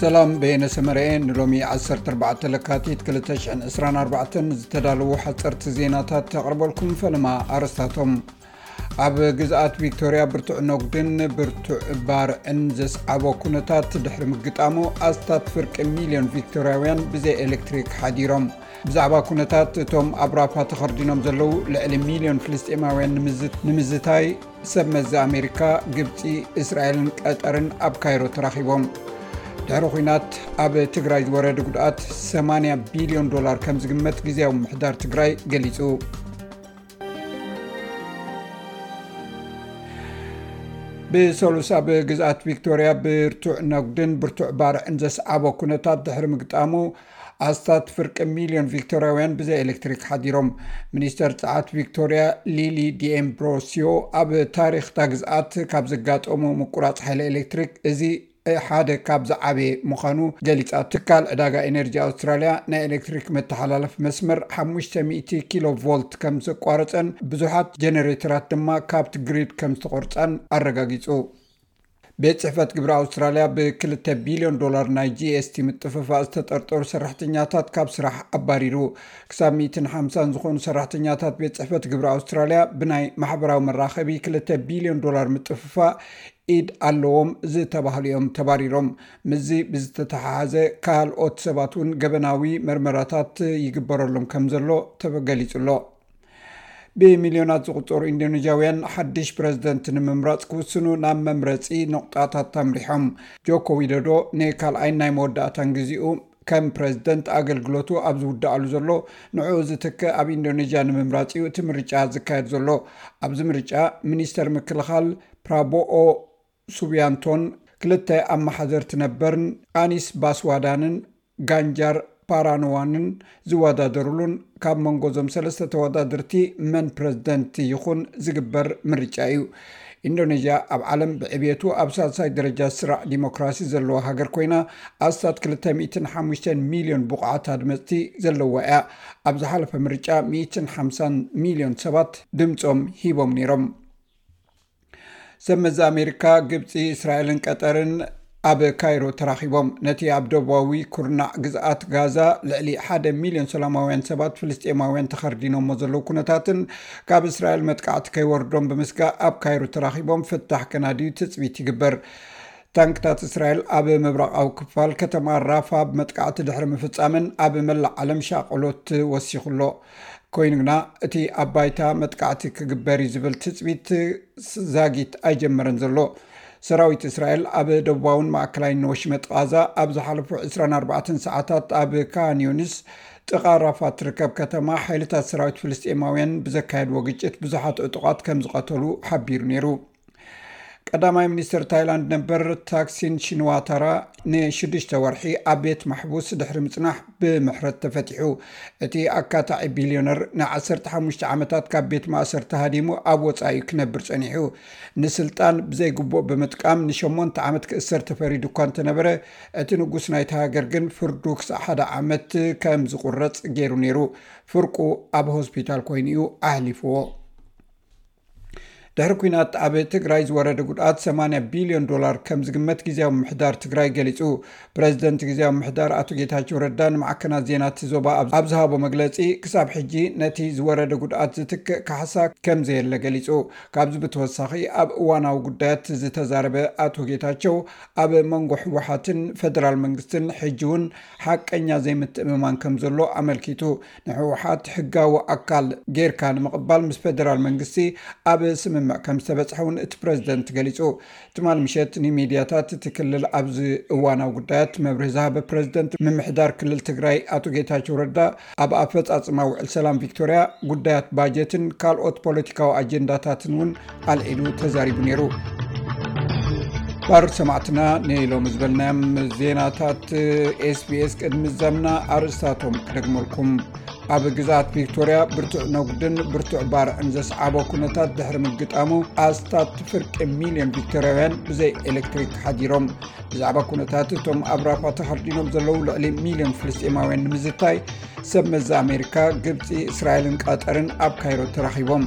ሰላም በየነ ሰመረኤ ንሎሚ 14 ለካቲት 224 ዝተዳለዉ ሓፀርቲ ዜናታት ተቕርበልኩም ፈለማ ኣረስታቶም ኣብ ግዝኣት ቪክቶርያ ብርቱዕ ነጉድን ብርቱዕ ባርዕን ዘስዓቦ ኩነታት ድሕሪ ምግጣሞ ኣስታት ፍርቂ ሚልዮን ቪክቶርያውያን ብዘይ ኤሌክትሪክ ሓዲሮም ብዛዕባ ኩነታት እቶም ኣብ ራፓ ተኸርዲኖም ዘለዉ ልዕሊ ሚልዮን ፍልስጢማውያን ንምዝታይ ሰብ መዚ ኣሜሪካ ግብፂ እስራኤልን ቀጠርን ኣብ ካይሮ ተራኺቦም ድሕሪ ኩናት ኣብ ትግራይ ዝወረዲ ጉድኣት 80 ቢልዮን ዶላር ከም ዝግመት ግዜያዊ ምሕዳር ትግራይ ገሊፁ ብሰሉስ ኣብ ግዝኣት ቪክቶርያ ብርቱዕ ነጉድን ብርቱዕ ባርዕን ዘስዓቦ ኩነታት ድሕሪ ምግጣሙ ኣስታት ፍርቂ ሚልዮን ቪክቶርያውያን ብዘይ ኤሌክትሪክ ሓዲሮም። ሚኒስተር ጸዓት ቪክቶርያ ሊሊ ዲኤምብሮስዮ ኣብ ታሪኽ እታ ግዝኣት ካብ ዘጋጠሙ ምቁራጽ ሓይሊ ኤሌክትሪክ እዚ ሓደ ካብ ዝዓበየ ምዃኑ ገሊጻ። ትካል ዕዳጋ ኤነርጂ ኣውስትራልያ ናይ ኤሌክትሪክ መተሓላለፊ መስመር ሓሙሽተ ሚእቲ ኪሎ ቮልት ከም ዘቋረጸን ብዙሓት ጀነሬተራት ድማ ካብቲ ግሪድ ከም ዝተቖርጻን ኣረጋጊጹ። ቤት ፅሕፈት ግብሪ ኣውስትራልያ ብክልተ ቢልዮን ዶላር ናይ ጂኤስቲ ምጥፍፋእ ዝተጠርጠሩ ሰራሕተኛታት ካብ ስራሕ ኣባሪሩ ክሳብ ሚትን ሓምሳን ዝኾኑ ሰራሕተኛታት ቤት ፅሕፈት ግብሪ ኣውስትራልያ ብናይ ማሕበራዊ መራኸቢ ክልተ ቢልዮን ዶላር ምጥፍፋእ ኢድ ኣለዎም ዝተባህሉ እዮም ተባሪሮም ምዚ ብዝተተሓሓዘ ካልኦት ሰባት እውን ገበናዊ መርመራታት ይግበረሎም ከም ዘሎ ተገሊጹ ኣሎ ብሚልዮናት ዝቑፀሩ ኢንዶነዥያውያን ሓድሽ ፕረዚደንት ንምምራፅ ክውስኑ ናብ መምረፂ ነቑጣታት ኣምሪሖም። ጆኮ ዊዶዶ ንካልኣይን ናይ መወዳእታን ግዜኡ ከም ፕረዚደንት ኣገልግሎቱ ኣብ ዝውዳኣሉ ዘሎ ንዕኡ ዝትክ ኣብ ኢንዶነዥያ ንምምራፅ እዩ እቲ ምርጫ ዝካየድ ዘሎ ኣብዚ ምርጫ ሚኒስተር ምክልኻል ፕራቦኦ ሱብያንቶን ክልተ ኣመሓደርቲ ነበርን ኣኒስ ባስዋዳንን ጋንጃር ፓራንዋንን ዝወዳደሩሉን ካብ መንጎ እዞም ሰለስተ ተወዳድርቲ መን ፕረዚደንት ይኹን ዝግበር ምርጫ እዩ። ኢንዶነዥያ ኣብ ዓለም ብዕብየቱ ኣብ ሳልሳይ ደረጃ ዝስራዕ ዲሞክራሲ ዘለዋ ሃገር ኮይና ኣስታት ክልተ ሚእትን ሓሙሽተን ሚልዮን ብቑዓት ኣድመፅቲ ዘለዋ እያ። ኣብ ዝሓለፈ ምርጫ ሚእትን ሓምሳን ሚልዮን ሰባት ድምፆም ሂቦም ነይሮም። ሰብ መዚ ኣሜሪካ ግብፂ እስራኤልን ቀጠርን ኣብ ካይሮ ተራኺቦም ነቲ ኣብ ደቡባዊ ኩርናዕ ግዝኣት ጋዛ ልዕሊ ሓደ ሚልዮን ሰላማውያን ሰባት ፍልስጤማውያን ተኸርዲኖሞ ዘለዉ ኩነታትን ካብ እስራኤል መጥቃዕቲ ከይወርዶም ብምስጋእ ኣብ ካይሮ ተራኺቦም ፍታሕ ከናድዩ ትፅቢት ይግበር ታንክታት እስራኤል ኣብ ምብራቃዊ ክፋል ከተማ ራፋ ብ መጥቃዕቲ ድሕሪ ምፍፃመን ኣብ መላእ ዓለም ሻቅሎት ወሲኹ ኣሎ ኮይኑ ግና እቲ ኣብ ባይታ መጥቃዕቲ ክግበር እዩ ዝብል ትፅቢት ዛጊት ኣይጀመረን ዘሎ። ሰራዊት እስራኤል ኣብ ደቡባውን ማእከላይን ወሽመጥ ቓዛ ኣብ ዝሓለፉ 24 ሰዓታት ኣብ ካንዩኒስ ጥቓ ራፋ ትርከብ ከተማ ሓይልታት ሰራዊት ፍልስጤማውያን ብዘካየድዎ ግጭት ብዙሓት ዕጡቓት ከም ዝቐተሉ ሓቢሩ ነይሩ። ቀዳማይ ሚኒስትር ታይላንድ ነበር ታክሲን ሽንዋታራ ንሽዱሽተ ወርሒ ኣብ ቤት ማሕቡስ ድሕሪ ምፅናሕ ብምሕረት ተፈትሑ እቲ ኣካታዒ ቢልዮነር ን15 ዓመታት ካብ ቤት ማእሰር ተሃዲሙ ኣብ ወፃኢ ክነብር ፀኒሑ ንስልጣን ብዘይግቡእ ብምጥቃም ንሸሞንተ ዓመት ክእሰር ተፈሪዱ እኳ እንተነበረ እቲ ንጉስ ናይቲ ሃገር ግን ፍርዱ ክሳዕ ሓደ ዓመት ከም ዝቁረፅ ገይሩ ነይሩ ፍርቁ ኣብ ሆስፒታል ኮይኑ እዩ ኣሕሊፍዎ ድሕሪ ኩናት ኣብ ትግራይ ዝወረደ ጉድኣት 8 ቢልዮን ዶላር ከም ዝግመት ግዜያዊ ምሕዳር ትግራይ ገሊፁ ፕረዚደንት ግዜያዊ ምሕዳር ኣቶ ጌታቸው ረዳ ንማዕከናት ዜናቲ ዞባ ኣብ ዝሃቦ መግለፂ ክሳብ ሕጂ ነቲ ዝወረደ ጉድኣት ዝትክእ ካሕሳ ከም ዘየለ ገሊፁ ካብዚ ብተወሳኺ ኣብ እዋናዊ ጉዳያት ዝተዛረበ ኣቶ ጌታቸው ኣብ መንጎ ሕወሓትን ፈደራል መንግስትን ሕጂ እውን ሓቀኛ ዘይምትእምማን ከም ዘሎ ኣመልኪቱ ንህወሓት ሕጋዊ ኣካል ጌርካ ንምቕባል ምስ ፌደራል መንግስቲ ኣብ ስምምዕ ከምዝተበፅሐ እውን እቲ ፕረዚደንት ገሊፁ። ትማል ምሸት ንሚድያታት እቲ ክልል ኣብዚ እዋናዊ ጉዳያት መብርሂ ዝሃበ ፕረዚደንት ምምሕዳር ክልል ትግራይ ኣቶ ጌታቸው ረዳ ኣብ ኣፈፃፅማ ውዕል ሰላም ቪክቶሪያ፣ ጉዳያት ባጀትን ካልኦት ፖለቲካዊ ኣጀንዳታትን እውን ኣልዒሉ ተዛሪቡ ነይሩ ባር ሰማዕትና ንሎሚ ዝበልናዮም ዜናታት ስbስ ቅድሚ ዛምና ኣርእስታቶም ክደግመልኩም ኣብ ግዛኣት ቪክቶርያ ብርቱዕ ነጉድን ብርቱዕ ባርዕን ዘስዓቦ ኩነታት ድሕሪ ምግጣሙ ኣስታት ፍርቂ ሚልዮን ቪክቶርያውያን ብዘይ ኤሌክትሪክ ሓዲሮም ብዛዕባ ኩነታት እቶም ኣብ ራፋ ተኸርዲኖም ዘለዉ ልዕሊ ሚልዮን ፍልስጢማውያን ንምዝታይ ሰብ መዛ ኣሜሪካ ግብፂ እስራኤልን ቀጠርን ኣብ ካይሮ ተራኺቦም